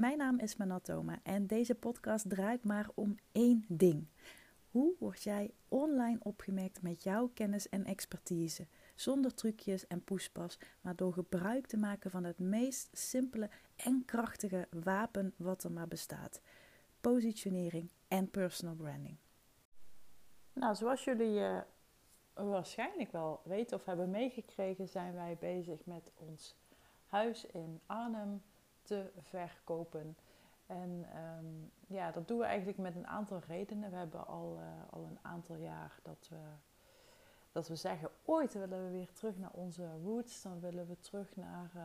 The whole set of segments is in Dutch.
Mijn naam is Manatoma en deze podcast draait maar om één ding. Hoe word jij online opgemerkt met jouw kennis en expertise? Zonder trucjes en poespas, maar door gebruik te maken van het meest simpele en krachtige wapen wat er maar bestaat: positionering en personal branding. Nou, zoals jullie uh, waarschijnlijk wel weten of hebben meegekregen, zijn wij bezig met ons huis in Arnhem te verkopen. En ehm, ja, dat doen we eigenlijk met een aantal redenen. We hebben al, uh, al een aantal jaar dat we, dat we zeggen, ooit willen we weer terug naar onze roots. Dan willen we terug naar, uh,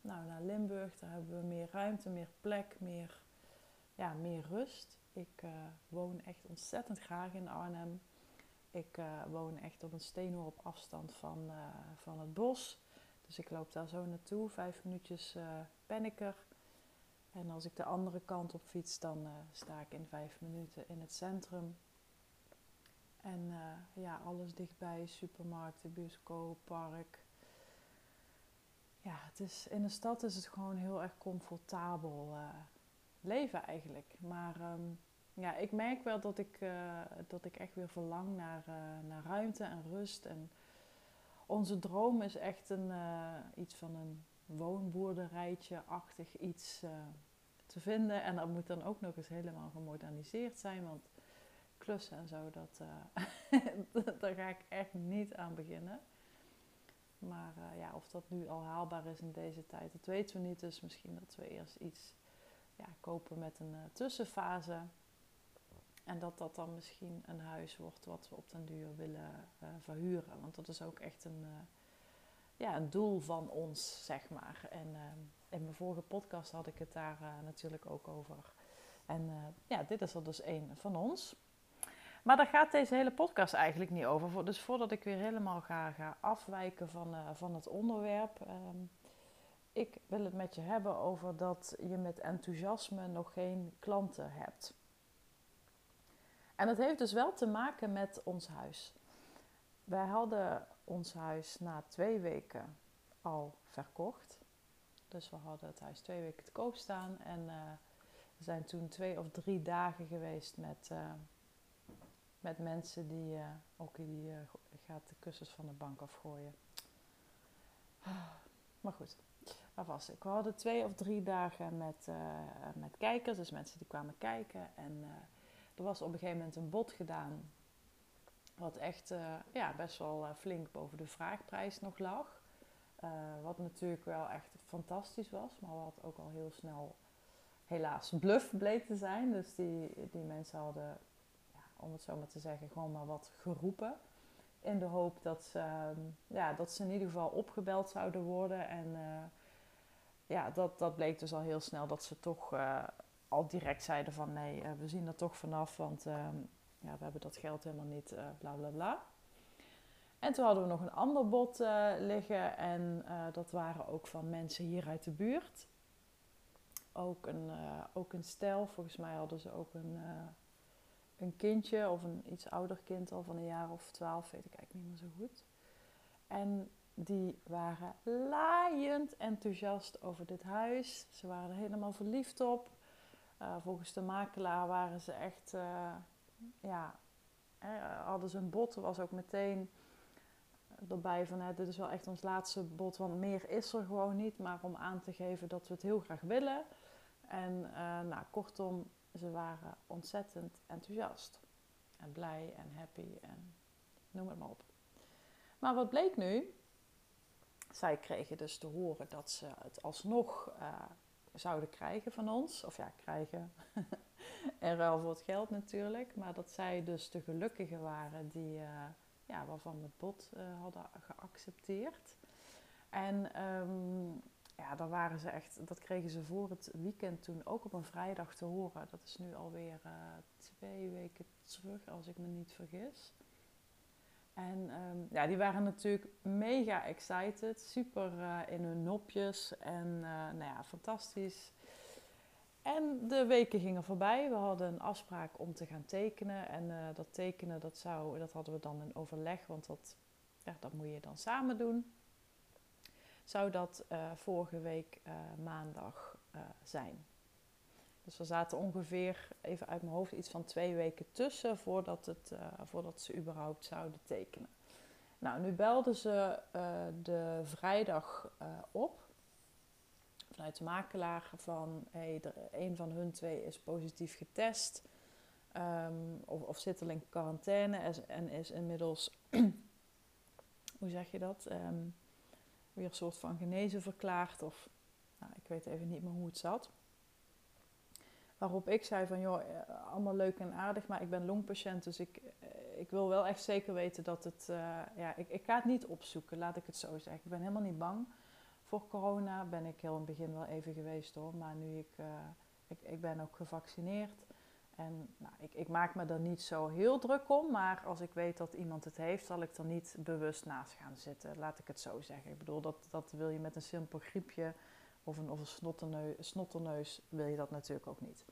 nou, naar Limburg. Daar hebben we meer ruimte, meer plek, meer, ja, meer rust. Ik uh, woon echt ontzettend graag in Arnhem. Ik woon echt op een steenworp afstand van, van het bos. Dus ik loop daar zo naartoe. Vijf minuutjes ben ik er. En als ik de andere kant op fiets, dan uh, sta ik in vijf minuten in het centrum. En uh, ja, alles dichtbij, supermarkten, bioscoop, park. Ja, het is, in de stad is het gewoon heel erg comfortabel leven eigenlijk. Maar um, ja, ik merk wel dat ik, dat ik echt weer verlang naar, naar ruimte en rust. En onze droom is echt een, iets van een woonboerderijtje-achtig iets uh, te vinden. En dat moet dan ook nog eens helemaal gemoderniseerd zijn, want klussen en zo, dat, uh, daar ga ik echt niet aan beginnen. Maar ja, of dat nu al haalbaar is in deze tijd, dat weten we niet. Dus misschien dat we eerst iets ja, kopen met een tussenfase. En dat dat dan misschien een huis wordt wat we op den duur willen verhuren. Want dat is ook echt een ja, een doel van ons, zeg maar. En uh, in mijn vorige podcast had ik het daar natuurlijk ook over. En ja, dit is er dus één van ons. Maar daar gaat deze hele podcast eigenlijk niet over. Dus voordat ik weer helemaal ga, ga afwijken van, van het onderwerp. Um, ik wil het met je hebben over dat je met enthousiasme nog geen klanten hebt. En dat heeft dus wel te maken met ons huis. Wij hadden ons huis na twee weken al verkocht. Dus we hadden het huis twee weken te koop staan. En uh, we zijn toen twee of drie dagen geweest met, uh, met mensen die... Uh, ook die gaat de kussens van de bank afgooien. Maar goed, waar was ik? We hadden twee of drie dagen met, met kijkers. Dus mensen die kwamen kijken. En er was op een gegeven moment een bod gedaan wat echt uh, ja, best wel uh, flink boven de vraagprijs nog lag. Uh, wat natuurlijk wel echt fantastisch was, maar wat ook al heel snel helaas bluff bleek te zijn. Dus die, die mensen hadden, ja, om het zo maar te zeggen, gewoon maar wat geroepen. In de hoop dat ze, ehm, ja, dat ze in ieder geval opgebeld zouden worden. En ja, dat, dat bleek dus al heel snel dat ze toch al direct zeiden van nee, we zien er toch vanaf. Want ehm, ja, we hebben dat geld helemaal niet, uh, bla bla bla. En toen hadden we nog een ander bod uh, liggen en uh, dat waren ook van mensen hier uit de buurt. Ook een, ook een stel, volgens mij hadden ze ook een, een kindje of een iets ouder kind al van een jaar of twaalf, weet ik eigenlijk niet meer zo goed. En die waren laaiend enthousiast over dit huis. Ze waren er helemaal verliefd op. volgens de makelaar waren ze echt ja, hadden ze een bod, was ook meteen erbij van hè, dit is wel echt ons laatste bod, want meer is er gewoon niet, maar om aan te geven dat we het heel graag willen. En uh, nou, kortom, ze waren ontzettend enthousiast en blij en happy en noem het maar op. Maar wat bleek nu? Zij kregen dus te horen dat ze het alsnog uh, zouden krijgen van ons. Of ja, krijgen. en ruil voor het geld natuurlijk. Maar dat zij dus de gelukkigen waren die, uh, ja, waarvan we het bod uh, hadden geaccepteerd. En um, ja, daar waren ze echt, dat kregen ze voor het weekend toen ook op een vrijdag te horen. Dat is nu alweer uh, twee weken terug, als ik me niet vergis. En um, ja, die waren natuurlijk mega excited, super uh, in hun nopjes en uh, nou ja, fantastisch. En de weken gingen voorbij. We hadden een afspraak om te gaan tekenen. En uh, dat tekenen, dat, zou, dat hadden we dan in overleg, want dat, ja, dat moet je dan samen doen. Zou dat vorige week maandag zijn. Dus er zaten ongeveer, even uit mijn hoofd, iets van twee weken tussen voordat, het, uh, voordat ze überhaupt zouden tekenen. Nou, nu belden ze uh, de vrijdag uh, op vanuit de makelaar van hey, er, een van hun twee is positief getest. Um, of, of zit al in quarantaine en is inmiddels, hoe zeg je dat, um, weer een soort van genezen verklaard. Of nou, ik weet even niet meer hoe het zat. Waarop ik zei van, joh, eh, allemaal leuk en aardig, maar ik ben longpatiënt, dus ik, eh, ik wil wel echt zeker weten dat het, uh, ja, ik, ik ga het niet opzoeken, laat ik het zo zeggen. Ik ben helemaal niet bang voor corona, ben ik heel in het begin wel even geweest hoor, maar nu ik, ik, ik ben ook gevaccineerd. En nou, ik, ik, maak me er niet zo heel druk om, maar als ik weet dat iemand het heeft, zal ik er niet bewust naast gaan zitten. Laat ik het zo zeggen. Ik bedoel, dat, dat wil je met een simpel griepje of een, of snotterneus, wil je dat natuurlijk ook niet.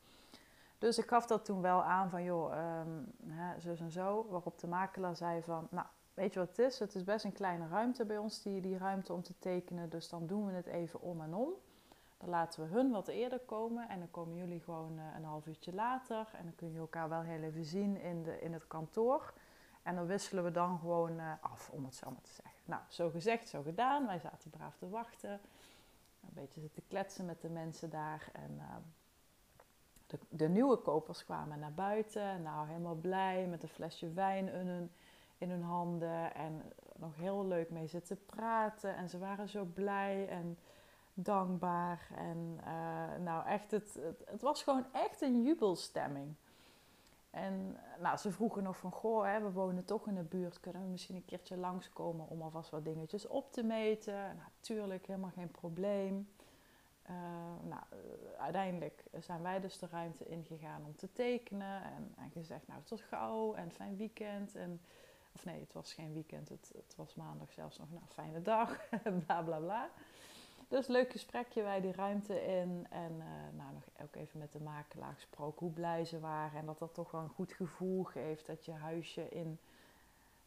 Dus ik gaf dat toen wel aan van, joh, um, hè, zus en zo. Waarop de makelaar zei van, nou, weet je wat het is? Het is best een kleine ruimte bij ons, die, die ruimte om te tekenen. Dus dan doen we het even om en om. Dan laten we hun wat eerder komen en dan komen jullie gewoon uh, een half uurtje later. En dan kun je elkaar wel heel even zien in, de, in het kantoor. En dan wisselen we dan gewoon uh, af, om het zo maar te zeggen. Nou, zo gezegd, zo gedaan. Wij zaten braaf te wachten. Een beetje zitten kletsen met de mensen daar. En uh, de, de, nieuwe kopers kwamen naar buiten. Nou, helemaal blij met een flesje wijn in hun, in hun handen. En nog heel leuk mee zitten praten. En ze waren zo blij en dankbaar. En uh, nou, echt, het, het, was gewoon echt een jubelstemming. En nou, ze vroegen nog van, goh, hè, we wonen toch in de buurt, kunnen we misschien een keertje langskomen om alvast wat dingetjes op te meten? Natuurlijk, nou, helemaal geen probleem. Uh, nou, uiteindelijk zijn wij dus de ruimte ingegaan om te tekenen en, en gezegd, nou, tot gauw en fijn weekend. En, of nee, het was geen weekend, het, het was maandag zelfs nog, nou, fijne dag, bla bla bla. Dus leuk gesprekje wij die ruimte in. En uh, nou, nog ook even met de makelaar gesproken hoe blij ze waren. En dat dat toch wel een goed gevoel geeft dat je huisje in,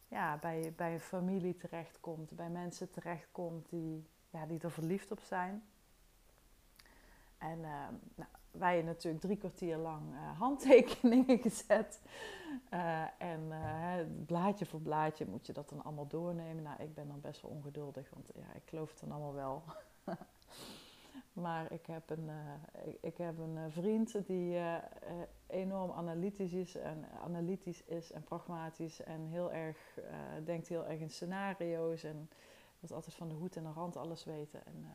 ja, bij, bij een familie terechtkomt. Bij mensen terechtkomt die, ja, die er verliefd op zijn. En uh, nou, wij natuurlijk drie kwartier lang uh, handtekeningen gezet. Uh, en blaadje voor blaadje moet je dat dan allemaal doornemen. Nou, ik ben dan best wel ongeduldig, want ja, ik geloof het dan allemaal wel. maar ik heb een, uh, ik, heb een vriend die uh, enorm analytisch is, en, analytisch is en pragmatisch en heel erg, denkt heel erg in scenario's en wil altijd van de hoed en de rand alles weten. En,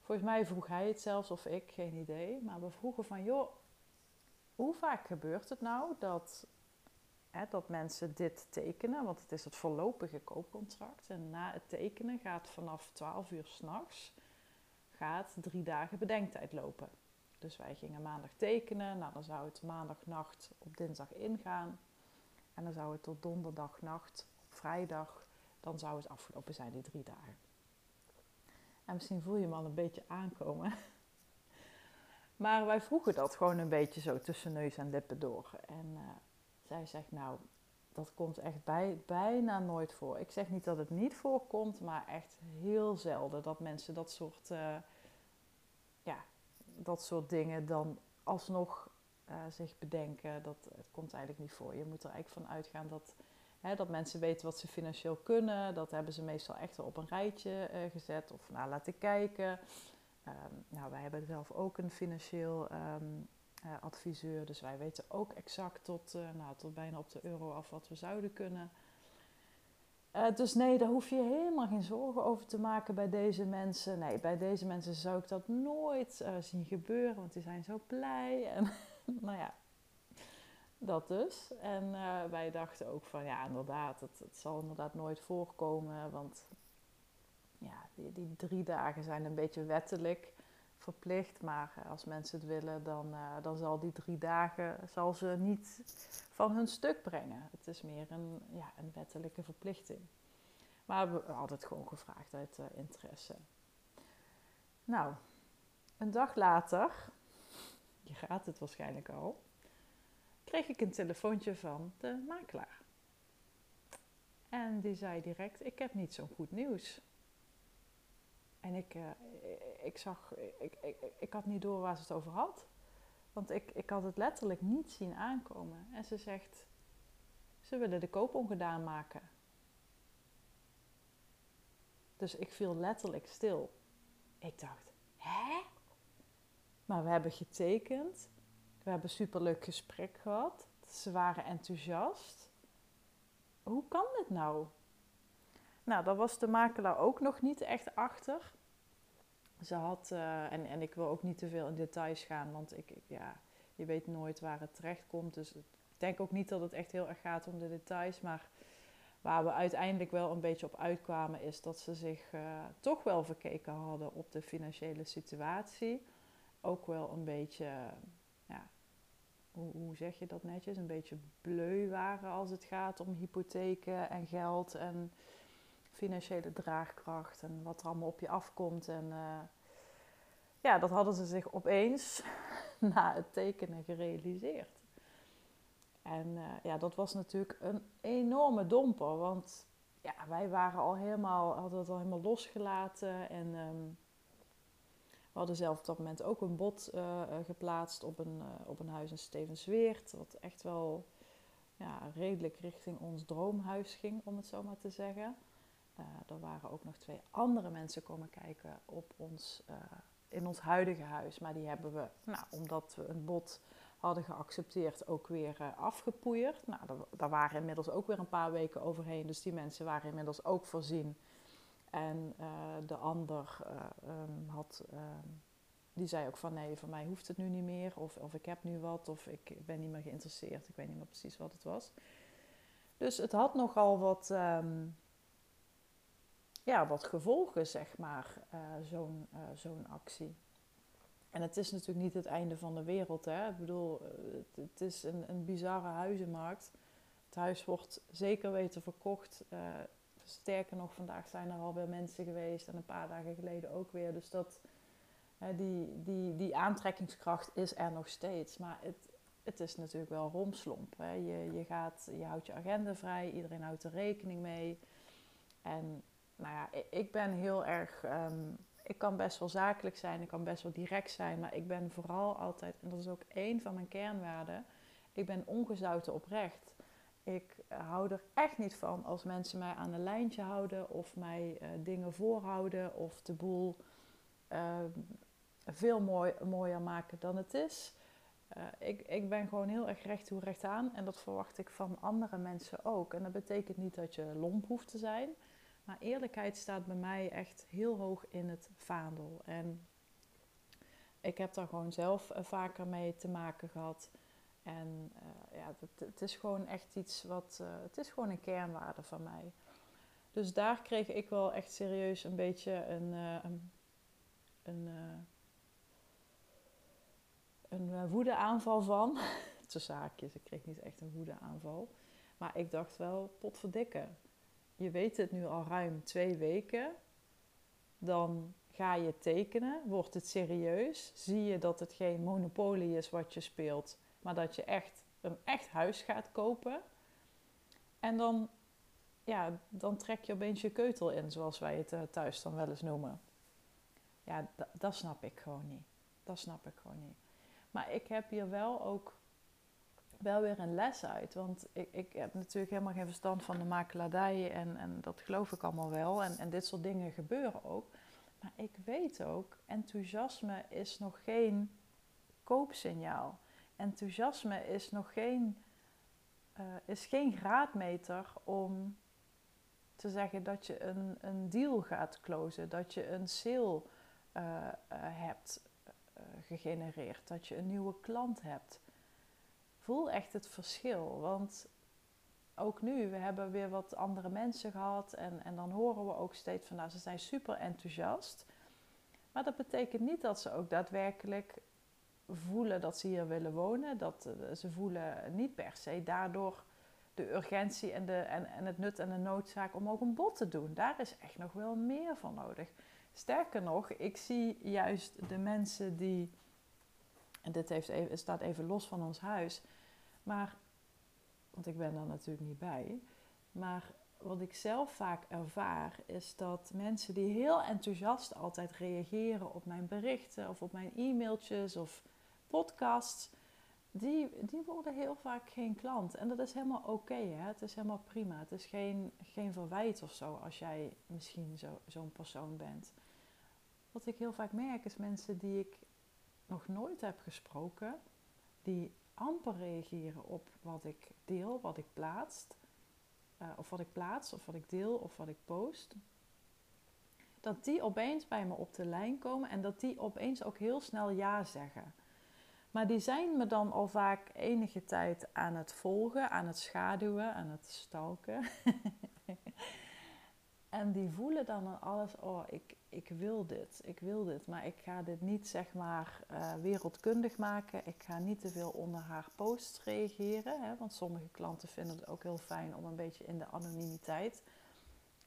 volgens mij vroeg hij het zelfs of ik, geen idee. Maar we vroegen van, joh, hoe vaak gebeurt het nou dat dat mensen dit tekenen, want het is het voorlopige koopcontract. En na het tekenen gaat vanaf 12 uur s'nachts gaat drie dagen bedenktijd lopen. Dus wij gingen maandag tekenen, nou dan zou het maandagnacht op dinsdag ingaan. En dan zou het tot donderdagnacht op vrijdag, dan zou het afgelopen zijn, die drie dagen. En misschien voel je hem al een beetje aankomen. Maar wij vroegen dat gewoon een beetje zo tussen neus en lippen door. En uh, zij zegt, nou, dat komt echt bij, bijna nooit voor. Ik zeg niet dat het niet voorkomt, maar echt heel zelden dat mensen dat soort, uh, ja, dat soort dingen dan alsnog uh, zich bedenken. Dat het komt eigenlijk niet voor. Je moet er eigenlijk van uitgaan dat, hè, dat mensen weten wat ze financieel kunnen. Dat hebben ze meestal echt op een rijtje uh, gezet of nou, laten kijken. Um, nou, wij hebben zelf ook een financieel uh, adviseur. Dus wij weten ook exact tot, uh, nou, tot bijna op de euro af wat we zouden kunnen. Uh, dus nee, daar hoef je helemaal geen zorgen over te maken bij deze mensen. Nee, bij deze mensen zou ik dat nooit zien gebeuren, want die zijn zo blij. En nou ja, dat dus. En wij dachten ook van ja, inderdaad, het, zal inderdaad nooit voorkomen. Want ja, die, die drie dagen zijn een beetje wettelijk verplicht. Maar eh, als mensen het willen, dan, uh, dan zal die drie dagen zal ze niet van hun stuk brengen. Het is meer een, ja, een wettelijke verplichting. Maar we hadden het gewoon gevraagd uit uh, interesse. Nou, een dag later, je gaat het waarschijnlijk al, kreeg ik een telefoontje van de makelaar. En die zei direct: Ik heb niet zo'n goed nieuws. En ik, ik zag, ik, ik, ik had niet door waar ze het over had. Want ik, ik had het letterlijk niet zien aankomen. En ze zegt, ze willen de koop ongedaan maken. Dus ik viel letterlijk stil. Ik dacht, hè? Maar we hebben getekend. We hebben een superleuk gesprek gehad. Ze waren enthousiast. Hoe kan dit nou? Nou, daar was de makelaar ook nog niet echt achter. Ze had, uh, en, en ik wil ook niet te veel in details gaan, want ik, ja, je weet nooit waar het terecht komt. Dus ik denk ook niet dat het echt heel erg gaat om de details. Maar waar we uiteindelijk wel een beetje op uitkwamen, is dat ze zich uh, toch wel verkeken hadden op de financiële situatie. Ook wel een beetje, ja, hoe, hoe zeg je dat netjes? Een beetje bleu waren als het gaat om hypotheken en geld en financiële draagkracht en wat er allemaal op je afkomt. En uh, ja, dat hadden ze zich opeens na het tekenen gerealiseerd. En uh, ja, dat was natuurlijk een enorme domper, want ja, wij waren al helemaal, hadden het al helemaal losgelaten en um, we hadden zelf op dat moment ook een bod uh, geplaatst op een, op een huis in Stevensweert, wat echt wel ja, redelijk richting ons droomhuis ging, om het zo maar te zeggen. Uh, er waren ook nog twee andere mensen komen kijken op ons, uh, in ons huidige huis. Maar die hebben we, nou, omdat we een bod hadden geaccepteerd, ook weer uh, afgepoeierd. Nou, daar, waren inmiddels ook weer een paar weken overheen. Dus die mensen waren inmiddels ook voorzien. En de ander um, had, ehm, die zei ook van nee, voor mij hoeft het nu niet meer. Of, of ik heb nu wat, of ik ben niet meer geïnteresseerd. Ik weet niet meer precies wat het was. Dus het had nogal wat... Um, ja, wat gevolgen, zeg maar, uh, zo'n uh, zo'n actie. En het is natuurlijk niet het einde van de wereld. Hè? Ik bedoel, het, het is een, een bizarre huizenmarkt. Het huis wordt zeker weten verkocht. Sterker nog, vandaag zijn er alweer mensen geweest en een paar dagen geleden ook weer. Dus dat, die, die, die aantrekkingskracht is er nog steeds. Maar het, het is natuurlijk wel romslomp. Hè? Je, je, gaat, je houdt je agenda vrij, iedereen houdt er rekening mee. En nou ja, ik ben heel erg. Um, ik kan best wel zakelijk zijn, ik kan best wel direct zijn, maar ik ben vooral altijd, en dat is ook één van mijn kernwaarden, ik ben ongezouten oprecht. Ik hou er echt niet van als mensen mij aan een lijntje houden of mij uh, dingen voorhouden of de boel uh, veel mooi, mooier maken dan het is. Uh, ik, ik ben gewoon heel erg recht toe recht aan en dat verwacht ik van andere mensen ook. En dat betekent niet dat je lomp hoeft te zijn. Maar eerlijkheid staat bij mij echt heel hoog in het vaandel. En ik heb daar gewoon zelf uh, vaker mee te maken gehad. En uh, ja, het, het, is gewoon echt iets wat. Uh, het is gewoon een kernwaarde van mij. Dus daar kreeg ik wel echt serieus een beetje een. een, een, een woedeaanval van. Tussen haakjes, ik kreeg niet echt een woedeaanval. Maar ik dacht wel, potverdikke je weet het nu al ruim twee weken, dan ga je tekenen, wordt het serieus, zie je dat het geen monopolie is wat je speelt, maar dat je echt een echt huis gaat kopen. En dan, ja, dan trek je opeens je keutel in, zoals wij het eh, thuis dan wel eens noemen. Ja, dat snap ik gewoon niet. Dat snap ik gewoon niet. Maar ik heb hier wel ook wel weer een les uit. Want ik, ik heb natuurlijk helemaal geen verstand van de makelaardij en, en dat geloof ik allemaal wel. En, en dit soort dingen gebeuren ook. Maar ik weet ook, enthousiasme is nog geen koopsignaal. Enthousiasme is nog geen, uh, is geen graadmeter om te zeggen dat je een, een deal gaat closen, dat je een sale uh, uh, hebt gegenereerd, dat je een nieuwe klant hebt voel echt het verschil. Want ook nu, we hebben weer wat andere mensen gehad. En, en dan horen we ook steeds van, nou, ze zijn super enthousiast. Maar dat betekent niet dat ze ook daadwerkelijk voelen dat ze hier willen wonen. Dat eh, ze voelen niet per se daardoor de urgentie en, de, en, en het nut en de noodzaak om ook een bod te doen. Daar is echt nog wel meer van nodig. Sterker nog, ik zie juist de mensen die, en dit heeft even, staat even los van ons huis, maar, want ik ben daar natuurlijk niet bij. Maar wat ik zelf vaak ervaar is dat mensen die heel enthousiast altijd reageren op mijn berichten of op mijn e-mailtjes of podcasts, die, die worden heel vaak geen klant. En dat is helemaal oké, hè? het is helemaal prima. Het is geen, geen verwijt of zo als jij misschien zo, zo'n persoon bent. Wat ik heel vaak merk is mensen die ik nog nooit heb gesproken, die amper reageren op wat ik deel, wat ik plaats, uh, of wat ik plaats, of wat ik deel, of wat ik post. Dat die opeens bij me op de lijn komen en dat die opeens ook heel snel ja zeggen. Maar die zijn me dan al vaak enige tijd aan het volgen, aan het schaduwen, aan het stalken. en die voelen dan alles, oh, ik, ik wil dit, ik wil dit. Maar ik ga dit niet, zeg maar, uh, wereldkundig maken. Ik ga niet te veel onder haar posts reageren. Hè, want sommige klanten vinden het ook heel fijn om een beetje in de anonimiteit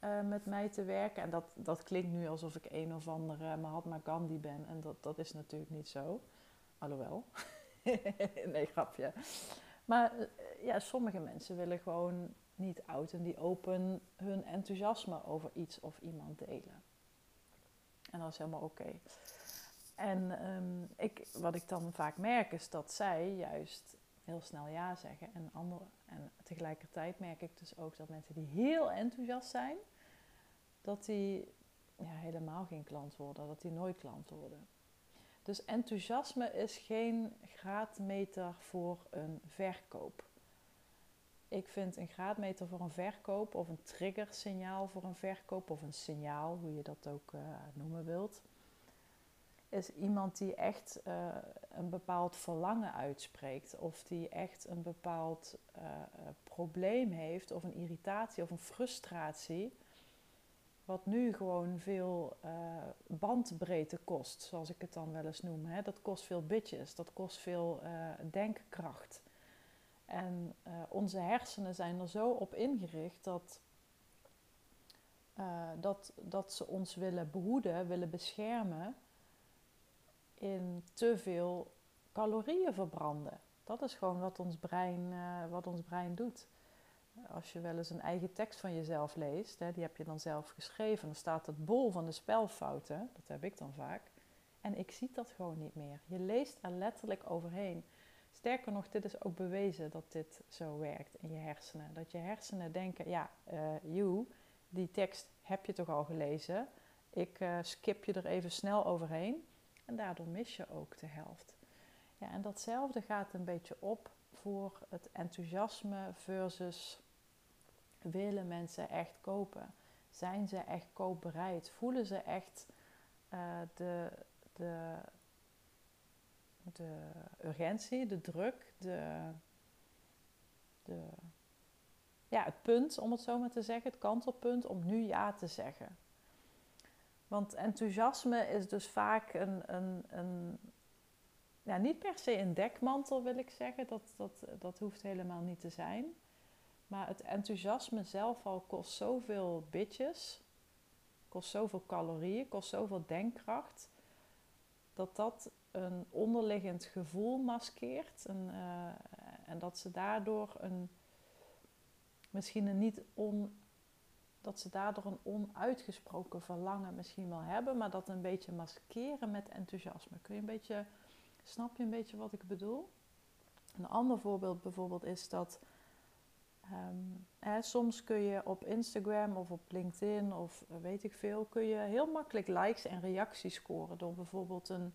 uh, met mij te werken. En dat, dat klinkt nu alsof ik een of andere Mahatma Gandhi ben. En dat, dat is natuurlijk niet zo. Alhoewel. nee, grapje. Maar eh, ja, sommige mensen willen gewoon niet oud en die open hun enthousiasme over iets of iemand delen. En dat is helemaal oké. En um, ik, wat ik dan vaak merk is dat zij juist heel snel ja zeggen. En, andere, en tegelijkertijd merk ik dus ook dat mensen die heel enthousiast zijn, dat die ja, helemaal geen klant worden, dat die nooit klant worden. Dus enthousiasme is geen graadmeter voor een verkoop. Ik vind een graadmeter voor een verkoop of een triggersignaal voor een verkoop of een signaal, hoe je dat ook uh, noemen wilt, is iemand die echt uh, een bepaald verlangen uitspreekt of die echt een bepaald uh, probleem heeft of een irritatie of een frustratie wat nu gewoon veel bandbreedte kost, zoals ik het dan wel eens noem. Hè. Dat kost veel bitjes, dat kost veel denkkracht. En uh, onze hersenen zijn er zo op ingericht dat, dat, dat ze ons willen behoeden, willen beschermen in te veel calorieën verbranden. Dat is gewoon wat ons brein, wat ons brein doet als je wel eens een eigen tekst van jezelf leest, hè, die heb je dan zelf geschreven, dan staat het bol van de spelfouten, dat heb ik dan vaak, en ik zie dat gewoon niet meer. Je leest er letterlijk overheen. Sterker nog, dit is ook bewezen dat dit zo werkt in je hersenen. Dat je hersenen denken, ja, you, die tekst heb je toch al gelezen, ik uh, skip je er even snel overheen en daardoor mis je ook de helft. Ja, en datzelfde gaat een beetje op voor het enthousiasme versus willen mensen echt kopen? Zijn ze echt koopbereid? Voelen ze echt uh, de, de, de urgentie, de druk, de, de, ja, het punt, om het zo maar te zeggen, het kantelpunt om nu ja te zeggen? Want enthousiasme is dus vaak een, een, een ja, niet per se een dekmantel, wil ik zeggen. Dat, dat, dat hoeft helemaal niet te zijn. Maar het enthousiasme zelf al kost zoveel bitjes, kost zoveel calorieën, kost zoveel denkkracht, dat dat een onderliggend gevoel maskeert. En, uh, en dat ze daardoor een, misschien een niet on, dat ze daardoor een onuitgesproken verlangen misschien wel hebben, maar dat een beetje maskeren met enthousiasme. Kun je een beetje, snap je een beetje wat ik bedoel? Een ander voorbeeld bijvoorbeeld is dat Um, hè, soms kun je op Instagram of op LinkedIn of weet ik veel, kun je heel makkelijk likes en reacties scoren door bijvoorbeeld een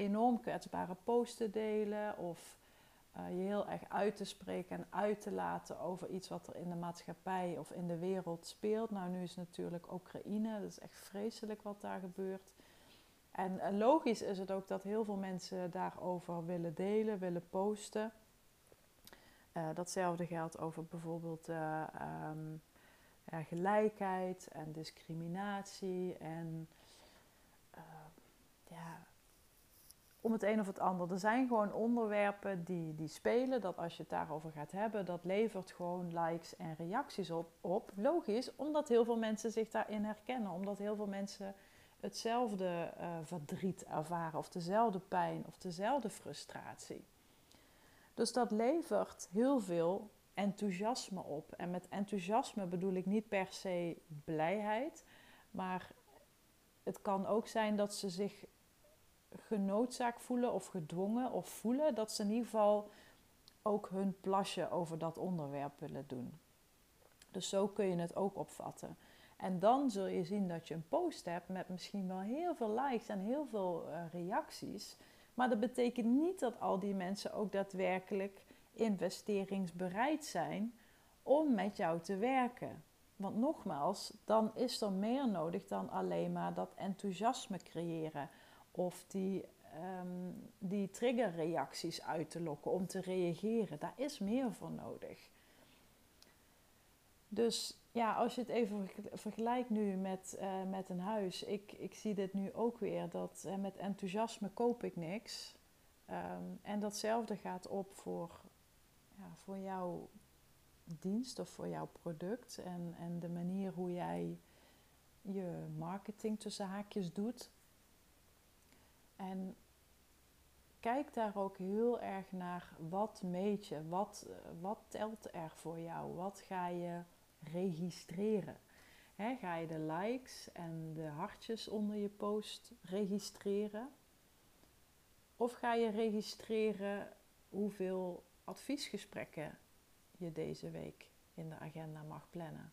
enorm kwetsbare post te delen of uh, je heel erg uit te spreken en uit te laten over iets wat er in de maatschappij of in de wereld speelt. Nou, nu is natuurlijk Oekraïne, dat is echt vreselijk wat daar gebeurt. En logisch is het ook dat heel veel mensen daarover willen delen, willen posten. Uh, datzelfde geldt over bijvoorbeeld uh, um, ja, gelijkheid en discriminatie en uh, ja, om het een of het ander. Er zijn gewoon onderwerpen die, die spelen, dat als je het daarover gaat hebben, dat levert gewoon likes en reacties op, op. Logisch, omdat heel veel mensen zich daarin herkennen, omdat heel veel mensen hetzelfde verdriet ervaren of dezelfde pijn of dezelfde frustratie. Dus dat levert heel veel enthousiasme op. En met enthousiasme bedoel ik niet per se blijheid, maar het kan ook zijn dat ze zich genoodzaakt voelen of gedwongen of voelen dat ze in ieder geval ook hun plasje over dat onderwerp willen doen. Dus zo kun je het ook opvatten. En dan zul je zien dat je een post hebt met misschien wel heel veel likes en heel veel uh, reacties. Maar dat betekent niet dat al die mensen ook daadwerkelijk investeringsbereid zijn om met jou te werken. Want nogmaals, dan is er meer nodig dan alleen maar dat enthousiasme creëren of die, um, die triggerreacties uit te lokken om te reageren. Daar is meer voor nodig. Dus ja, als je het even vergelijkt nu met, uh, met een huis. Ik, ik zie dit nu ook weer, dat uh, met enthousiasme koop ik niks. Um, en datzelfde gaat op voor, ja, voor jouw dienst of voor jouw product. En, en de manier hoe jij je marketing tussen haakjes doet. En kijk daar ook heel erg naar wat meet je, wat, wat telt er voor jou, wat ga je registreren. ga je de likes en de hartjes onder je post registreren? Of ga je registreren hoeveel adviesgesprekken je deze week in de agenda mag plannen?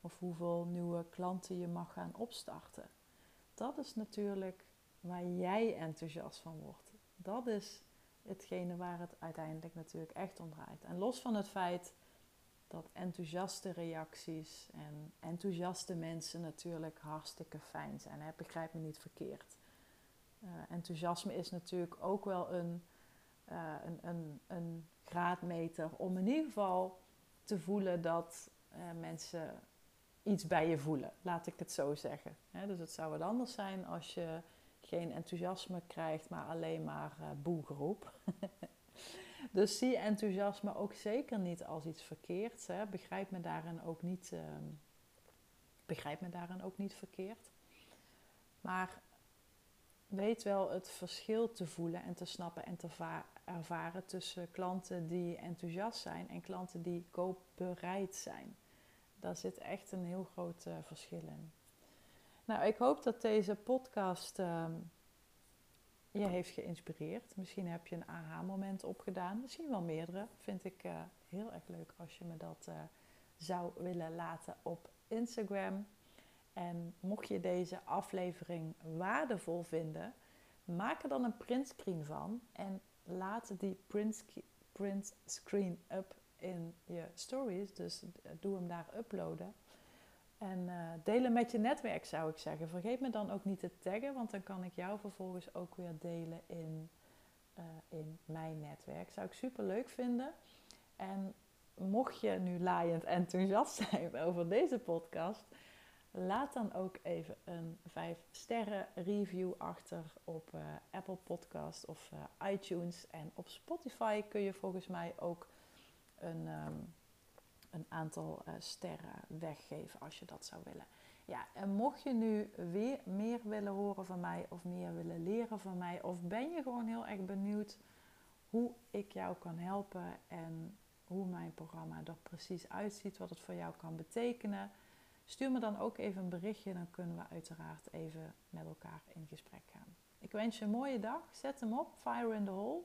Of hoeveel nieuwe klanten je mag gaan opstarten? Dat is natuurlijk waar jij enthousiast van wordt. Dat is hetgene waar het uiteindelijk natuurlijk echt om draait. En los van het feit dat enthousiaste reacties en enthousiaste mensen natuurlijk hartstikke fijn zijn. Hè? Begrijp me niet verkeerd. Uh, enthousiasme is natuurlijk ook wel een, uh, een, een, een, graadmeter om in ieder geval te voelen dat uh, mensen iets bij je voelen. Laat ik het zo zeggen. Hè? Dus het zou wat anders zijn als je geen enthousiasme krijgt, maar alleen maar boegeroep. Dus zie enthousiasme ook zeker niet als iets verkeerds. Hè. Begrijp, me daarin ook niet, uh, begrijp me daarin ook niet verkeerd. Maar weet wel het verschil te voelen en te snappen en te ervaren tussen klanten die enthousiast zijn en klanten die koopbereid zijn. Daar zit echt een heel groot uh, verschil in. Nou, ik hoop dat deze podcast uh, je heeft geïnspireerd. Misschien heb je een aha-moment opgedaan. Misschien wel meerdere. Vind ik uh, heel erg leuk als je me dat uh, zou willen laten op Instagram. En mocht je deze aflevering waardevol vinden, maak er dan een printscreen van en laat die print, print screen up in je stories. Dus doe hem daar uploaden. En uh, delen met je netwerk zou ik zeggen. Vergeet me dan ook niet te taggen, want dan kan ik jou vervolgens ook weer delen in, uh, in mijn netwerk. Zou ik super leuk vinden. En mocht je nu laaiend enthousiast zijn over deze podcast, laat dan ook even een 5 sterren review achter op uh, Apple Podcast of iTunes. En op Spotify kun je volgens mij ook een. Um, een aantal uh, sterren weggeven als je dat zou willen. Ja, en mocht je nu weer meer willen horen van mij of meer willen leren van mij, of ben je gewoon heel erg benieuwd hoe ik jou kan helpen en hoe mijn programma er precies uitziet, wat het voor jou kan betekenen, stuur me dan ook even een berichtje, dan kunnen we uiteraard even met elkaar in gesprek gaan. Ik wens je een mooie dag, zet hem op, fire in the hole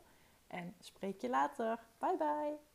en spreek je later. Bye bye!